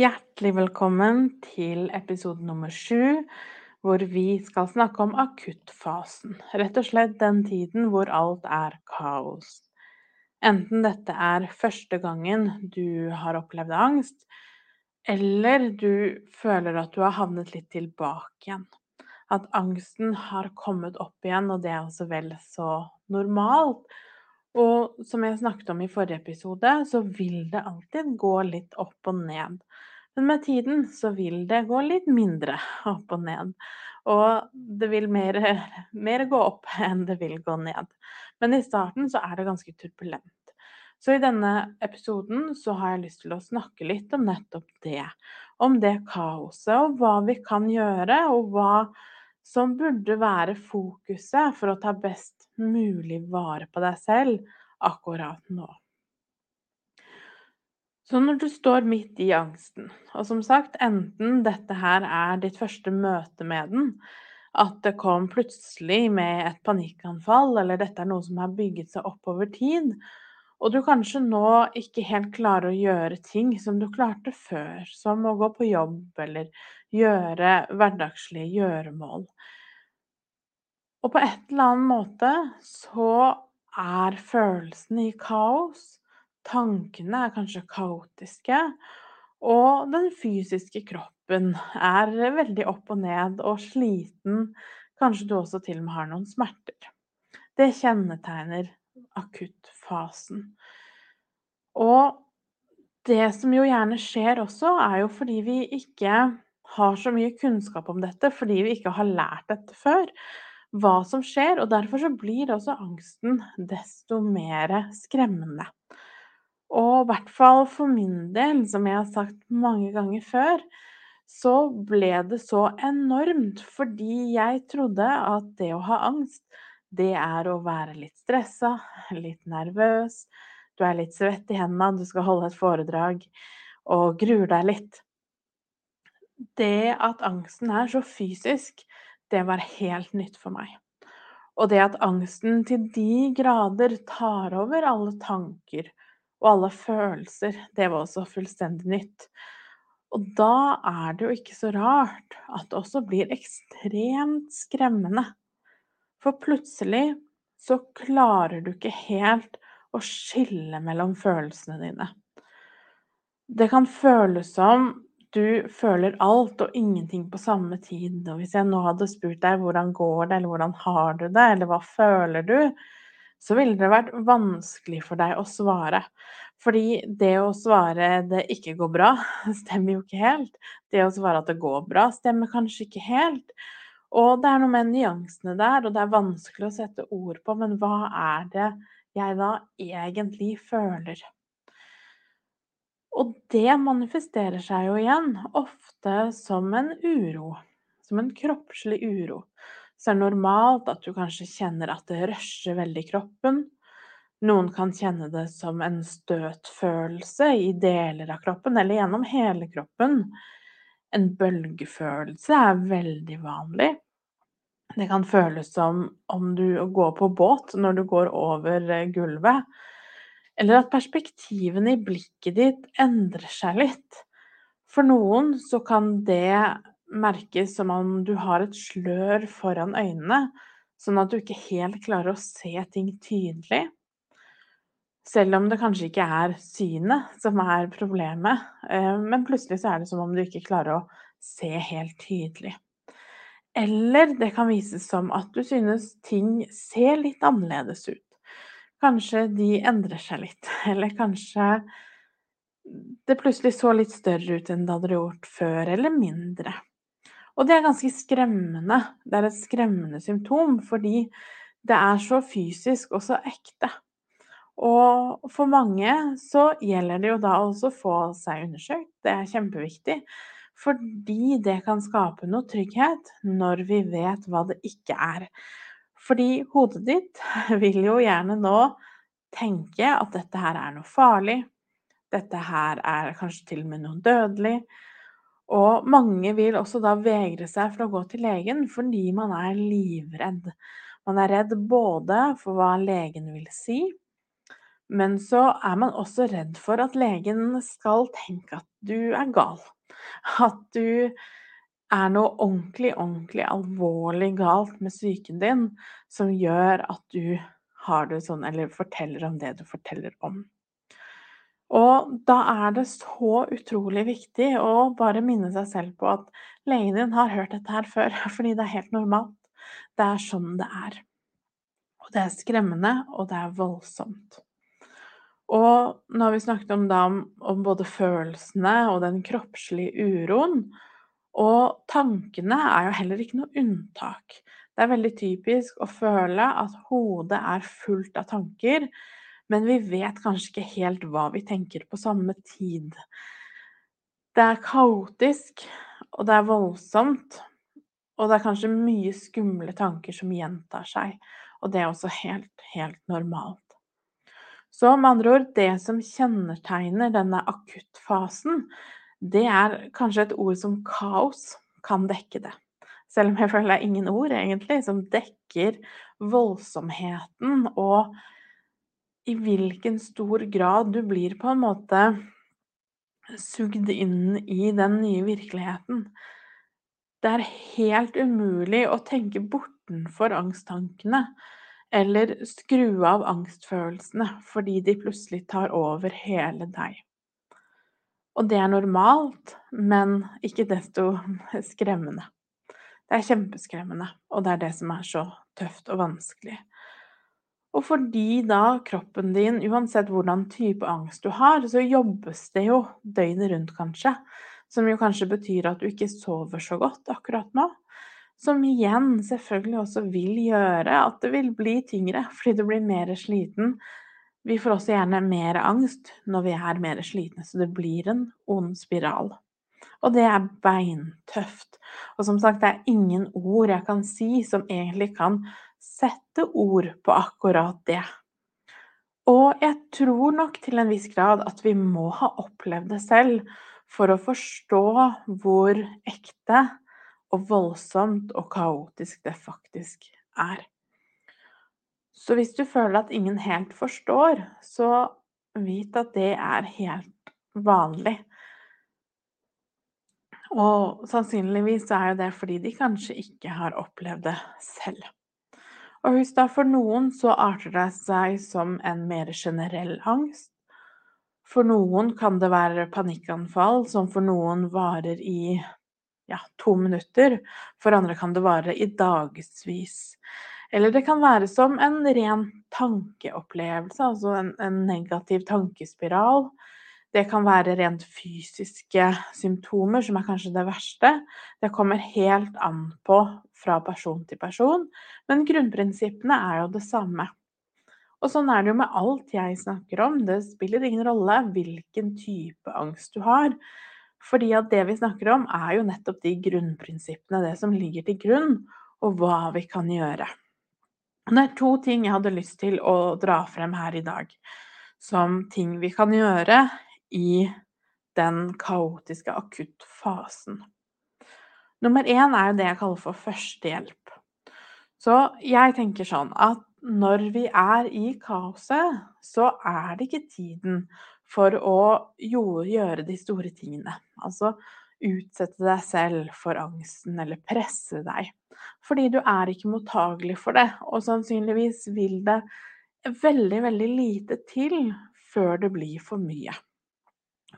Hjertelig velkommen til episode nummer sju, hvor vi skal snakke om akuttfasen. Rett og slett den tiden hvor alt er kaos. Enten dette er første gangen du har opplevd angst, eller du føler at du har havnet litt tilbake igjen. At angsten har kommet opp igjen, og det er også vel så normalt. Og som jeg snakket om i forrige episode, så vil det alltid gå litt opp og ned. Men med tiden så vil det gå litt mindre opp og ned. Og det vil mer, mer gå opp enn det vil gå ned. Men i starten så er det ganske turbulent. Så i denne episoden så har jeg lyst til å snakke litt om nettopp det. Om det kaoset, og hva vi kan gjøre, og hva som burde være fokuset for å ta best mulig vare på deg selv akkurat nå. Så når du står midt i angsten, og som sagt, enten dette her er ditt første møte med den, at det kom plutselig med et panikkanfall, eller dette er noe som har bygget seg opp over tid, og du kanskje nå ikke helt klarer å gjøre ting som du klarte før, som å gå på jobb eller gjøre hverdagslige gjøremål. Og på et eller annet måte så er følelsene i kaos. Tankene er kanskje kaotiske. Og den fysiske kroppen er veldig opp og ned og sliten. Kanskje du også til og med har noen smerter. Det kjennetegner akuttfasen. Og det som jo gjerne skjer også, er jo fordi vi ikke har så mye kunnskap om dette, fordi vi ikke har lært dette før, hva som skjer. Og derfor så blir også angsten desto mer skremmende. Og i hvert fall for min del, som jeg har sagt mange ganger før, så ble det så enormt fordi jeg trodde at det å ha angst, det er å være litt stressa, litt nervøs, du er litt svett i hendene, du skal holde et foredrag og gruer deg litt. Det at angsten er så fysisk, det var helt nytt for meg. Og det at angsten til de grader tar over alle tanker og alle følelser, det var også fullstendig nytt. Og da er det jo ikke så rart at det også blir ekstremt skremmende. For plutselig så klarer du ikke helt å skille mellom følelsene dine. Det kan føles som du føler alt og ingenting på samme tid. Og hvis jeg nå hadde spurt deg hvordan går det, eller hvordan har du det, eller hva føler du, så ville det vært vanskelig for deg å svare. Fordi det å svare 'det ikke går bra', stemmer jo ikke helt. Det å svare at 'det går bra', stemmer kanskje ikke helt. Og det er noe med nyansene der, og det er vanskelig å sette ord på, men hva er det jeg da egentlig føler? Og det manifesterer seg jo igjen ofte som en uro, som en kroppslig uro. Så det er normalt at du kanskje kjenner at det rusher veldig i kroppen. Noen kan kjenne det som en støtfølelse i deler av kroppen, eller gjennom hele kroppen. En bølgefølelse er veldig vanlig. Det kan føles som om du går på båt når du går over gulvet. Eller at perspektivene i blikket ditt endrer seg litt. For noen så kan det merkes som om du har et slør foran øynene, sånn at du ikke helt klarer å se ting tydelig. Selv om det kanskje ikke er synet som er problemet, eh, men plutselig så er det som om du ikke klarer å se helt tydelig. Eller det kan vises som at du synes ting ser litt annerledes ut. Kanskje de endrer seg litt, eller kanskje det plutselig så litt større ut enn det hadde gjort før, eller mindre. Og det er ganske skremmende. Det er et skremmende symptom, fordi det er så fysisk og så ekte. Og for mange så gjelder det jo da også å få seg undersøkt, det er kjempeviktig. Fordi det kan skape noe trygghet når vi vet hva det ikke er. Fordi hodet ditt vil jo gjerne nå tenke at dette her er noe farlig, dette her er kanskje til og med noe dødelig. Og mange vil også da vegre seg for å gå til legen fordi man er livredd. Man er redd både for hva legen vil si, men så er man også redd for at legen skal tenke at du er gal. At du er noe ordentlig, ordentlig alvorlig galt med psyken din som gjør at du har det sånn, eller forteller om det du forteller om. Og da er det så utrolig viktig å bare minne seg selv på at legen din har hørt dette her før, fordi det er helt normalt. Det er sånn det er. Og det er skremmende, og det er voldsomt. Og nå har vi snakket om, da, om både følelsene og den kroppslige uroen. Og tankene er jo heller ikke noe unntak. Det er veldig typisk å føle at hodet er fullt av tanker, men vi vet kanskje ikke helt hva vi tenker på samme tid. Det er kaotisk, og det er voldsomt, og det er kanskje mye skumle tanker som gjentar seg. Og det er også helt, helt normalt. Så med andre ord, det som kjennetegner denne akuttfasen, det er kanskje et ord som kaos kan dekke det. Selv om jeg føler det er ingen ord egentlig som dekker voldsomheten og i hvilken stor grad du blir på en måte sugd inn i den nye virkeligheten. Det er helt umulig å tenke bortenfor angsttankene eller skru av angstfølelsene fordi de plutselig tar over hele deg. Og det er normalt, men ikke desto skremmende. Det er kjempeskremmende, og det er det som er så tøft og vanskelig. Og fordi da kroppen din, uansett hvordan type angst du har, så jobbes det jo døgnet rundt, kanskje. Som jo kanskje betyr at du ikke sover så godt akkurat nå. Som igjen selvfølgelig også vil gjøre at det vil bli tyngre, fordi du blir mer sliten. Vi får også gjerne mer angst når vi er mer slitne, så det blir en ond spiral. Og det er beintøft. Og som sagt, det er ingen ord jeg kan si som egentlig kan sette ord på akkurat det. Og jeg tror nok til en viss grad at vi må ha opplevd det selv for å forstå hvor ekte og voldsomt og kaotisk det faktisk er. Så hvis du føler at ingen helt forstår, så vit at det er helt vanlig. Og sannsynligvis er jo det fordi de kanskje ikke har opplevd det selv. Og husk da, for noen så arter det seg som en mer generell angst. For noen kan det være panikkanfall som for noen varer i ja, to minutter. For andre kan det vare i dagevis. Eller det kan være som en ren tankeopplevelse, altså en, en negativ tankespiral. Det kan være rent fysiske symptomer, som er kanskje det verste. Det kommer helt an på fra person til person, men grunnprinsippene er jo det samme. Og sånn er det jo med alt jeg snakker om. Det spiller ingen rolle hvilken type angst du har. Fordi at det vi snakker om, er jo nettopp de grunnprinsippene, det som ligger til grunn, og hva vi kan gjøre. Det er to ting jeg hadde lyst til å dra frem her i dag, som ting vi kan gjøre i den kaotiske akuttfasen. Nummer én er jo det jeg kaller for førstehjelp. Så jeg tenker sånn at når vi er i kaoset, så er det ikke tiden for å gjøre de store tingene. Altså utsette deg selv for angsten eller presse deg. Fordi du er ikke mottagelig for det, og sannsynligvis vil det veldig, veldig lite til før det blir for mye.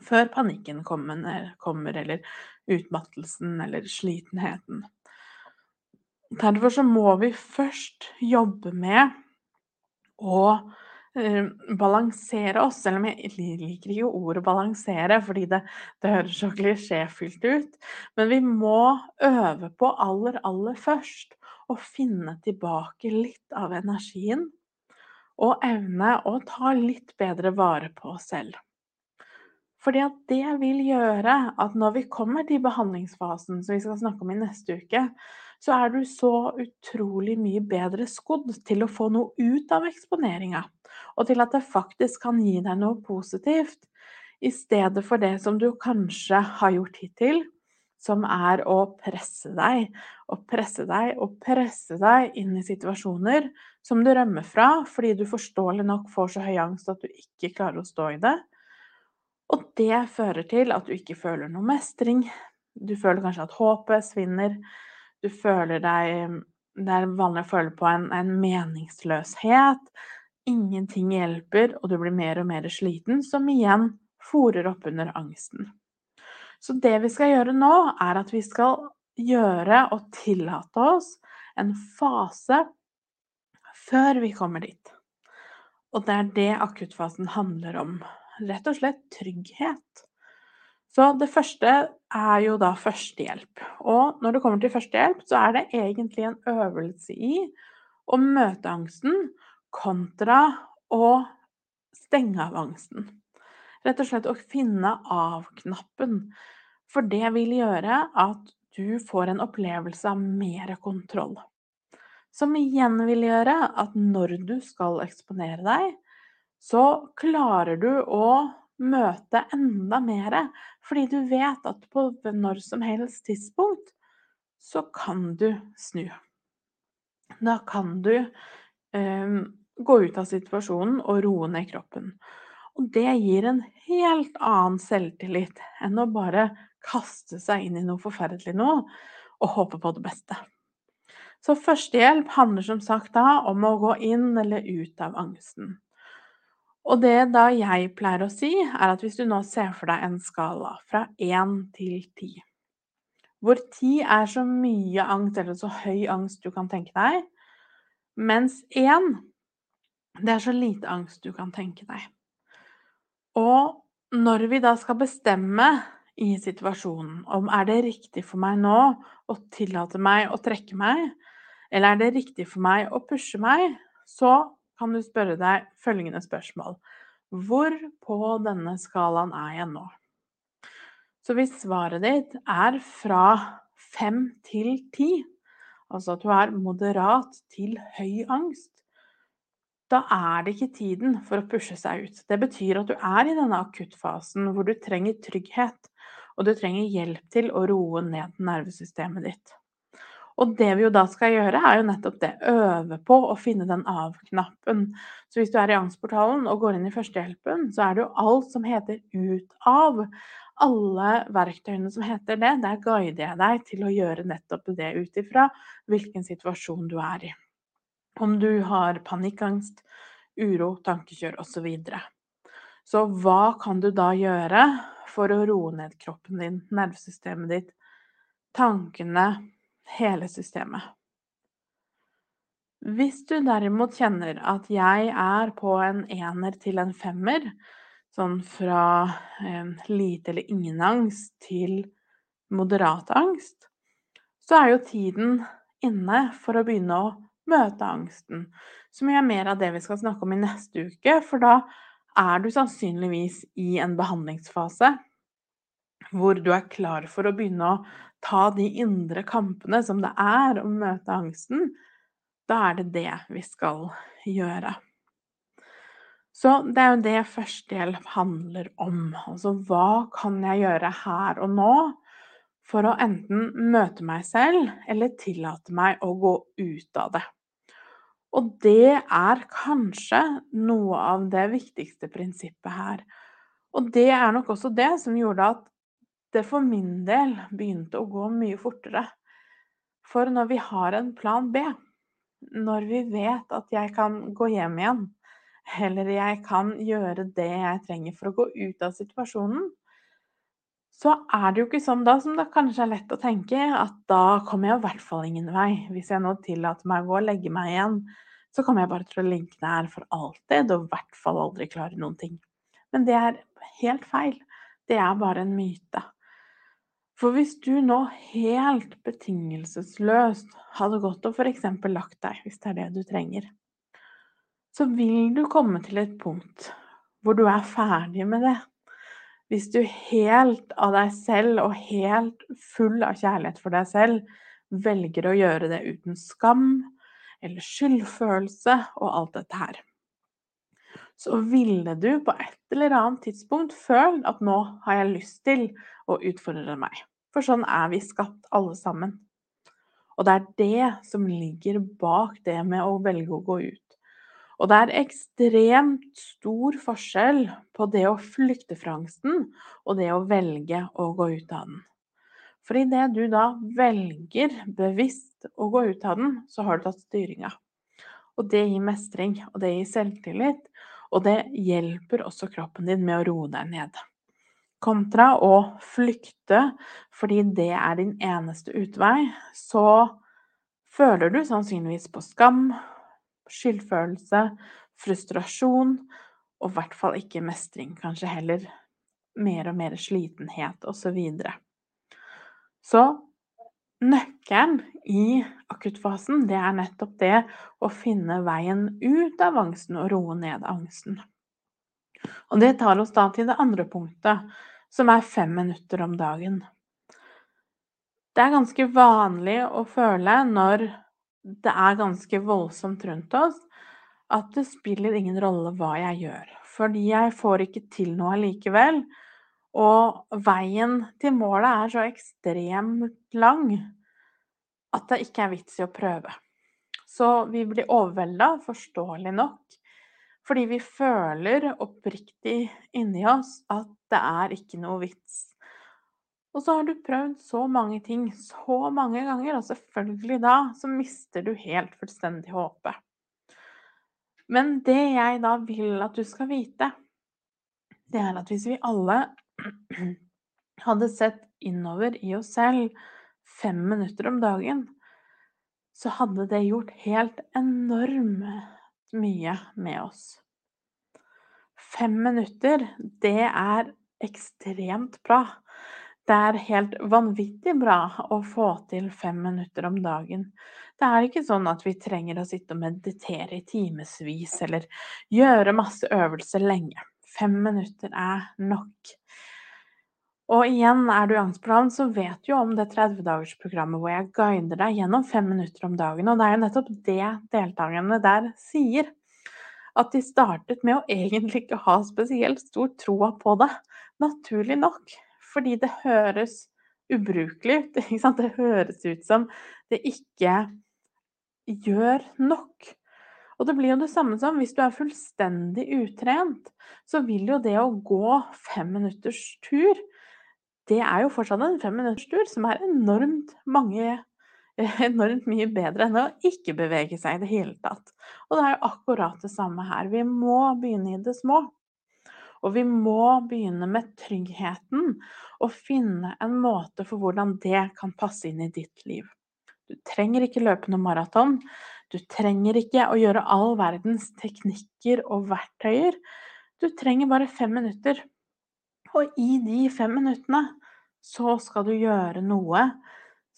Før panikken kommer, eller utmattelsen eller slitenheten. Derfor så må vi først jobbe med å balansere oss, selv om jeg liker ikke ordet balansere, fordi det, det høres så klisjéfylt ut. Men vi må øve på aller, aller først å finne tilbake litt av energien. Og evne å ta litt bedre vare på oss selv. Fordi at det vil gjøre at når vi kommer til behandlingsfasen, som vi skal snakke om i neste uke, så er du så utrolig mye bedre skodd til å få noe ut av eksponeringa. Og til at det faktisk kan gi deg noe positivt, i stedet for det som du kanskje har gjort hittil, som er å presse deg og presse deg og presse deg inn i situasjoner som du rømmer fra fordi du forståelig nok får så høy angst at du ikke klarer å stå i det. Og det fører til at du ikke føler noe mestring. Du føler kanskje at håpet svinner. Du føler deg Det er vanlig å føle på en, en meningsløshet. Ingenting hjelper, og du blir mer og mer sliten, som igjen fòrer opp under angsten. Så det vi skal gjøre nå, er at vi skal gjøre og tillate oss en fase før vi kommer dit. Og det er det akuttfasen handler om rett og slett trygghet. Så det første er jo da førstehjelp. Og når det kommer til førstehjelp, så er det egentlig en øvelse i å møte angsten kontra å stenge av angsten. Rett og slett å finne av-knappen. For det vil gjøre at du får en opplevelse av mer kontroll. Som igjen vil gjøre at når du skal eksponere deg, så klarer du å møte enda mer, fordi du vet at på når som helst tidspunkt så kan du snu. Da kan du eh, gå ut av situasjonen og roe ned kroppen. Og det gir en helt annen selvtillit enn å bare kaste seg inn i noe forferdelig nå og håpe på det beste. Så førstehjelp handler som sagt da om å gå inn eller ut av angsten. Og det da jeg pleier å si, er at hvis du nå ser for deg en skala fra én til ti, hvor ti er så mye angst, eller så høy angst du kan tenke deg, mens én det er så lite angst du kan tenke deg. Og når vi da skal bestemme i situasjonen om er det riktig for meg nå å tillate meg å trekke meg, eller er det riktig for meg å pushe meg, så kan du spørre deg følgende spørsmål Hvor på denne skalaen er jeg nå? Så hvis svaret ditt er fra fem til ti, altså at du er moderat til høy angst, da er det ikke tiden for å pushe seg ut. Det betyr at du er i denne akuttfasen hvor du trenger trygghet, og du trenger hjelp til å roe ned nervesystemet ditt. Og det vi jo da skal gjøre, er jo nettopp det. Øve på å finne den av-knappen. Så hvis du er i angstportalen og går inn i førstehjelpen, så er det jo alt som heter ut av. Alle verktøyene som heter det, der guider jeg deg til å gjøre nettopp det ut ifra hvilken situasjon du er i. Om du har panikkangst, uro, tankekjør osv. Så, så hva kan du da gjøre for å roe ned kroppen din, nervesystemet ditt, tankene, hele systemet. Hvis du derimot kjenner at jeg er på en ener til en femmer, sånn fra eh, lite eller ingen angst til moderat angst, så er jo tiden inne for å begynne å møte angsten. Som er mer av det vi skal snakke om i neste uke, for da er du sannsynligvis i en behandlingsfase hvor du er klar for å begynne å ta de indre kampene som det er å møte angsten, da er det det vi skal gjøre. Så det er jo det førstehjelp handler om. Altså hva kan jeg gjøre her og nå for å enten møte meg selv eller tillate meg å gå ut av det? Og det er kanskje noe av det viktigste prinsippet her. Og det er nok også det som gjorde at det for min del begynte å gå mye fortere. For når vi har en plan B, når vi vet at jeg kan gå hjem igjen, eller jeg kan gjøre det jeg trenger for å gå ut av situasjonen, så er det jo ikke sånn da som det kanskje er lett å tenke, at da kommer jeg i hvert fall ingen vei. Hvis jeg nå tillater meg å gå og legge meg igjen, så kommer jeg bare til å ligge der for alltid og i hvert fall aldri klare noen ting. Men det er helt feil. Det er bare en myte. For hvis du nå helt betingelsesløst hadde gått og f.eks. lagt deg, hvis det er det du trenger, så vil du komme til et punkt hvor du er ferdig med det. Hvis du helt av deg selv og helt full av kjærlighet for deg selv velger å gjøre det uten skam eller skyldfølelse og alt dette her, så ville du på et eller annet tidspunkt følt at nå har jeg lyst til å utfordre meg. For sånn er vi skapt alle sammen. Og det er det som ligger bak det med å velge å gå ut. Og det er ekstremt stor forskjell på det å flykte fra angsten og det å velge å gå ut av den. For idet du da velger bevisst å gå ut av den, så har du tatt styringa. Og det gir mestring, og det gir selvtillit, og det hjelper også kroppen din med å roe deg ned. Kontra å flykte fordi det er din eneste utvei, så føler du sannsynligvis på skam, skyldfølelse, frustrasjon, og i hvert fall ikke mestring. Kanskje heller mer og mer slitenhet osv. Så, videre. så nøkkelen i akuttfasen, det er nettopp det å finne veien ut av angsten og roe ned angsten. Og det tar oss da til det andre punktet, som er fem minutter om dagen. Det er ganske vanlig å føle når det er ganske voldsomt rundt oss, at det spiller ingen rolle hva jeg gjør. Fordi jeg får ikke til noe allikevel. Og veien til målet er så ekstremt lang at det ikke er vits i å prøve. Så vi blir overvelda, forståelig nok, fordi vi føler oppriktig inni oss at det er ikke noe vits og så har du prøvd så mange ting så mange ganger, og selvfølgelig da så mister du helt fullstendig håpet. Men det jeg da vil at du skal vite, det er at hvis vi alle hadde sett innover i oss selv fem minutter om dagen, så hadde det gjort helt enormt mye med oss. Fem minutter, det er ekstremt bra. Det er helt vanvittig bra å få til fem minutter om dagen. Det er ikke sånn at vi trenger å sitte og meditere i timevis eller gjøre masse øvelser lenge. Fem minutter er nok. Og igjen, er du i angstprogram, så vet du jo om det 30-dagersprogrammet hvor jeg guider deg gjennom fem minutter om dagen. Og det er jo nettopp det deltakerne der sier. At de startet med å egentlig ikke ha spesielt stor troa på det. Naturlig nok fordi det høres ubrukelig ut. Det høres ut som det ikke gjør nok. Og det blir jo det samme som hvis du er fullstendig utrent, så vil jo det å gå fem minutters tur Det er jo fortsatt en fem minutters som er enormt mange enormt mye bedre enn å ikke bevege seg i det hele tatt. Og det er jo akkurat det samme her. Vi må begynne i det små. Og vi må begynne med tryggheten og finne en måte for hvordan det kan passe inn i ditt liv. Du trenger ikke løpe noe maraton. Du trenger ikke å gjøre all verdens teknikker og verktøyer. Du trenger bare fem minutter. Og i de fem minuttene så skal du gjøre noe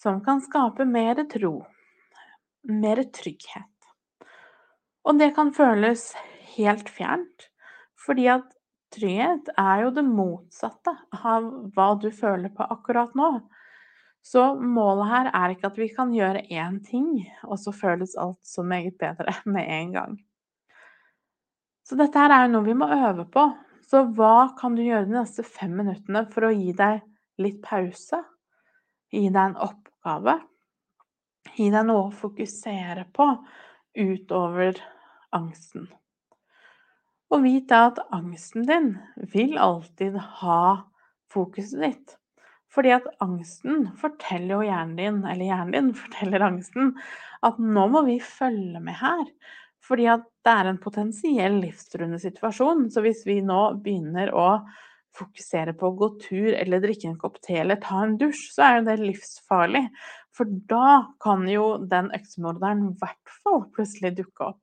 som kan skape mer tro, mer trygghet. Og det kan føles helt fjernt, fordi at Trygghet er jo det motsatte av hva du føler på akkurat nå. Så målet her er ikke at vi kan gjøre én ting, og så føles alt så meget bedre med en gang. Så dette her er jo noe vi må øve på. Så hva kan du gjøre de neste fem minuttene for å gi deg litt pause? Gi deg en oppgave? Gi deg noe å fokusere på utover angsten. Og vit da at angsten din vil alltid ha fokuset ditt. Fordi at angsten forteller jo hjernen din, eller hjernen din forteller angsten, at nå må vi følge med her. Fordi at det er en potensiell livstruende situasjon. Så hvis vi nå begynner å fokusere på å gå tur eller drikke en kopp te eller ta en dusj, så er jo det livsfarlig. For da kan jo den øksemorderen i hvert fall plutselig dukke opp.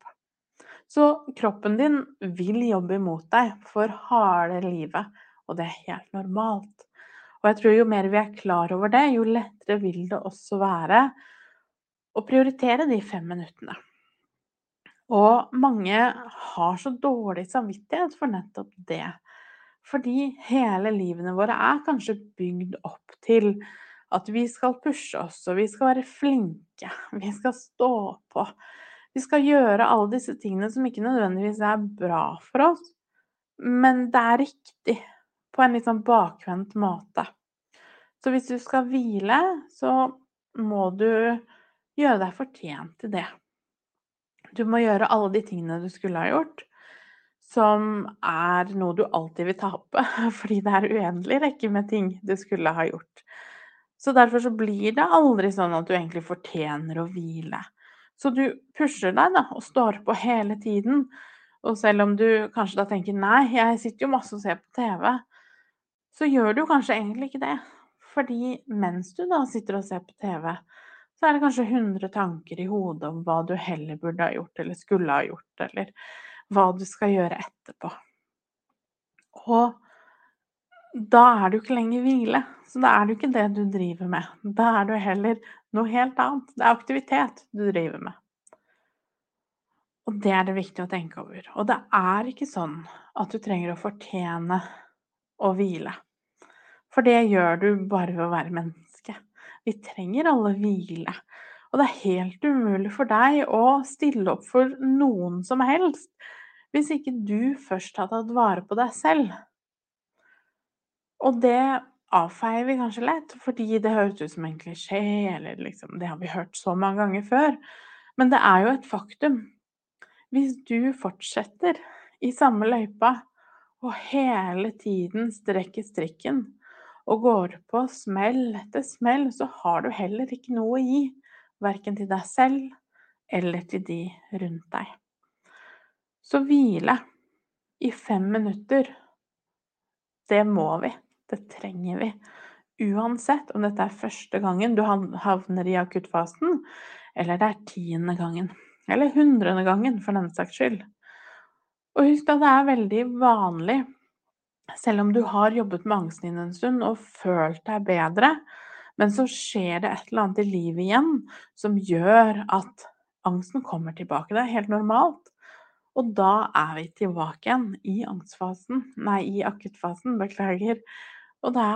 Så kroppen din vil jobbe imot deg for harde livet, og det er helt normalt. Og jeg tror jo mer vi er klar over det, jo lettere vil det også være å prioritere de fem minuttene. Og mange har så dårlig samvittighet for nettopp det. Fordi hele livene våre er kanskje bygd opp til at vi skal pushe oss, og vi skal være flinke, vi skal stå på. Vi skal gjøre alle disse tingene som ikke nødvendigvis er bra for oss, men det er riktig på en litt sånn bakvendt måte. Så hvis du skal hvile, så må du gjøre deg fortjent til det. Du må gjøre alle de tingene du skulle ha gjort, som er noe du alltid vil tape, fordi det er uendelig rekke med ting du skulle ha gjort. Så derfor så blir det aldri sånn at du egentlig fortjener å hvile. Så du pusher deg da, og står på hele tiden. Og selv om du kanskje da tenker nei, jeg sitter jo masse og ser på TV, så gjør du kanskje egentlig ikke det. Fordi mens du da sitter og ser på TV, så er det kanskje 100 tanker i hodet om hva du heller burde ha gjort, eller skulle ha gjort, eller hva du skal gjøre etterpå. Og da er du ikke lenger hvile. Så da er jo ikke det du driver med. Da er du heller noe helt annet. Det er aktivitet du driver med. Og det er det viktig å tenke over. Og det er ikke sånn at du trenger å fortjene å hvile. For det gjør du bare ved å være menneske. Vi trenger alle hvile. Og det er helt umulig for deg å stille opp for noen som helst hvis ikke du først har tatt vare på deg selv. Og det avfeier vi kanskje lett, fordi det høres ut som en klisjé, eller liksom Det har vi hørt så mange ganger før. Men det er jo et faktum. Hvis du fortsetter i samme løypa og hele tiden strekker strikken og går på smell etter smell, så har du heller ikke noe å gi. Verken til deg selv eller til de rundt deg. Så hvile i fem minutter, det må vi. Det trenger vi. Uansett om dette er første gangen du havner i akuttfasen, eller det er tiende gangen. Eller hundrede gangen, for den saks skyld. Og husk at det er veldig vanlig, selv om du har jobbet med angsten din en stund og følt deg bedre, men så skjer det et eller annet i livet igjen som gjør at angsten kommer tilbake. Det er helt normalt. Og da er vi tilbake igjen i angstfasen, nei, i akuttfasen, beklager. Og da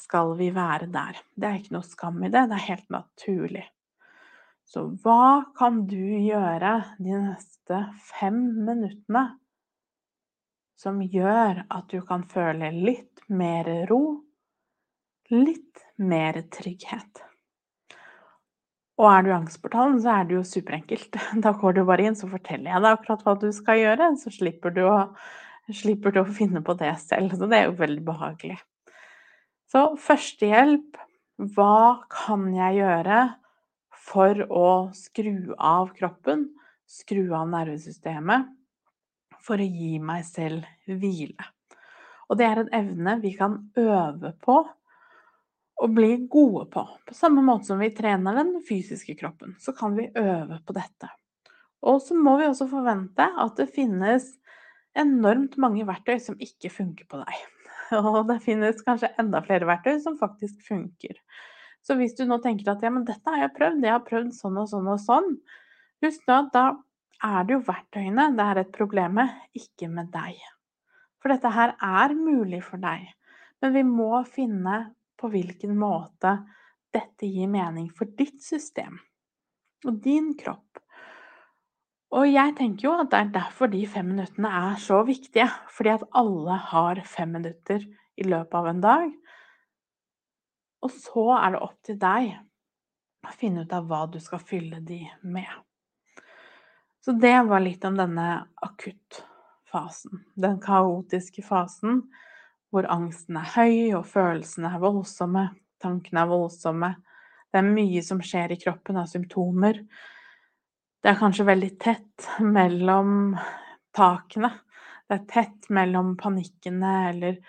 skal vi være der. Det er ikke noe skam i det, det er helt naturlig. Så hva kan du gjøre de neste fem minuttene som gjør at du kan føle litt mer ro, litt mer trygghet? Og er du angstportalen, så er det jo superenkelt. Da går du bare inn, så forteller jeg deg akkurat hva du skal gjøre, så slipper du å, slipper du å finne på det selv. Så det er jo veldig behagelig. Så førstehjelp Hva kan jeg gjøre for å skru av kroppen, skru av nervesystemet, for å gi meg selv hvile? Og det er en evne vi kan øve på og bli gode på. På samme måte som vi trener den fysiske kroppen, så kan vi øve på dette. Og så må vi også forvente at det finnes enormt mange verktøy som ikke funker på deg. Og det finnes kanskje enda flere verktøy som faktisk funker. Så hvis du nå tenker at ja, men dette har jeg prøvd, jeg har prøvd sånn og sånn og sånn, husk nå at da er det jo verktøyene det er et problem med, ikke med deg. For dette her er mulig for deg, men vi må finne på hvilken måte dette gir mening for ditt system og din kropp. Og jeg tenker jo at det er derfor de fem minuttene er så viktige. Fordi at alle har fem minutter i løpet av en dag. Og så er det opp til deg å finne ut av hva du skal fylle de med. Så det var litt om denne akuttfasen. Den kaotiske fasen hvor angsten er høy og følelsene er voldsomme, tankene er voldsomme. Det er mye som skjer i kroppen av symptomer. Det er kanskje veldig tett mellom takene. Det er tett mellom panikkene eller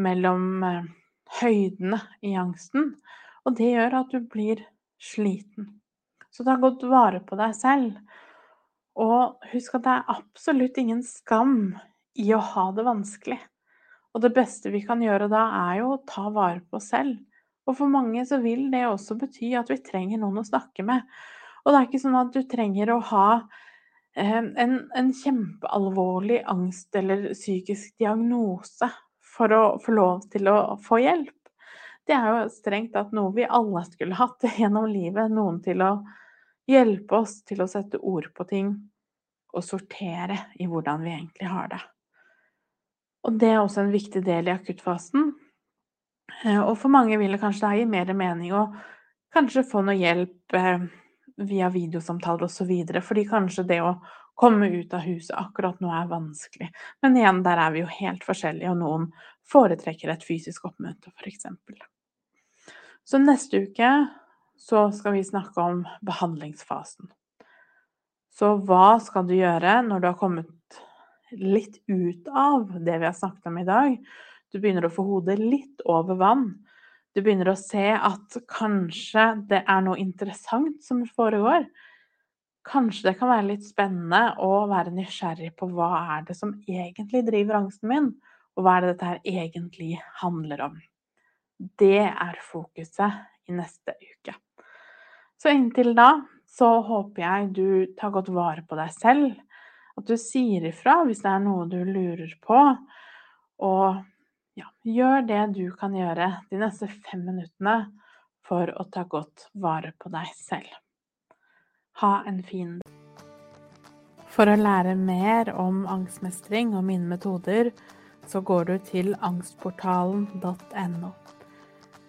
mellom eh, høydene i angsten. Og det gjør at du blir sliten. Så ta godt vare på deg selv. Og husk at det er absolutt ingen skam i å ha det vanskelig. Og det beste vi kan gjøre da, er jo å ta vare på oss selv. Og for mange så vil det også bety at vi trenger noen å snakke med. Og det er ikke sånn at du trenger å ha eh, en, en kjempealvorlig angst eller psykisk diagnose for å få lov til å få hjelp. Det er jo strengt tatt noe vi alle skulle hatt gjennom livet. Noen til å hjelpe oss til å sette ord på ting og sortere i hvordan vi egentlig har det. Og det er også en viktig del i akuttfasen. Eh, og for mange vil det kanskje gi mer mening å kanskje få noe hjelp eh, via videosamtaler osv. Fordi kanskje det å komme ut av huset akkurat nå er vanskelig. Men igjen, der er vi jo helt forskjellige, og noen foretrekker et fysisk oppmøte, f.eks. Så neste uke så skal vi snakke om behandlingsfasen. Så hva skal du gjøre når du har kommet litt ut av det vi har snakket om i dag? Du begynner å få hodet litt over vann. Du begynner å se at kanskje det er noe interessant som foregår. Kanskje det kan være litt spennende å være nysgjerrig på hva er det som egentlig driver angsten min, og hva er det dette her egentlig handler om. Det er fokuset i neste uke. Så inntil da så håper jeg du tar godt vare på deg selv. At du sier ifra hvis det er noe du lurer på. Og ja, gjør det du kan gjøre de neste fem minuttene for å ta godt vare på deg selv. Ha en fin dag. For å lære mer om angstmestring og mine metoder, så går du til angstportalen.no.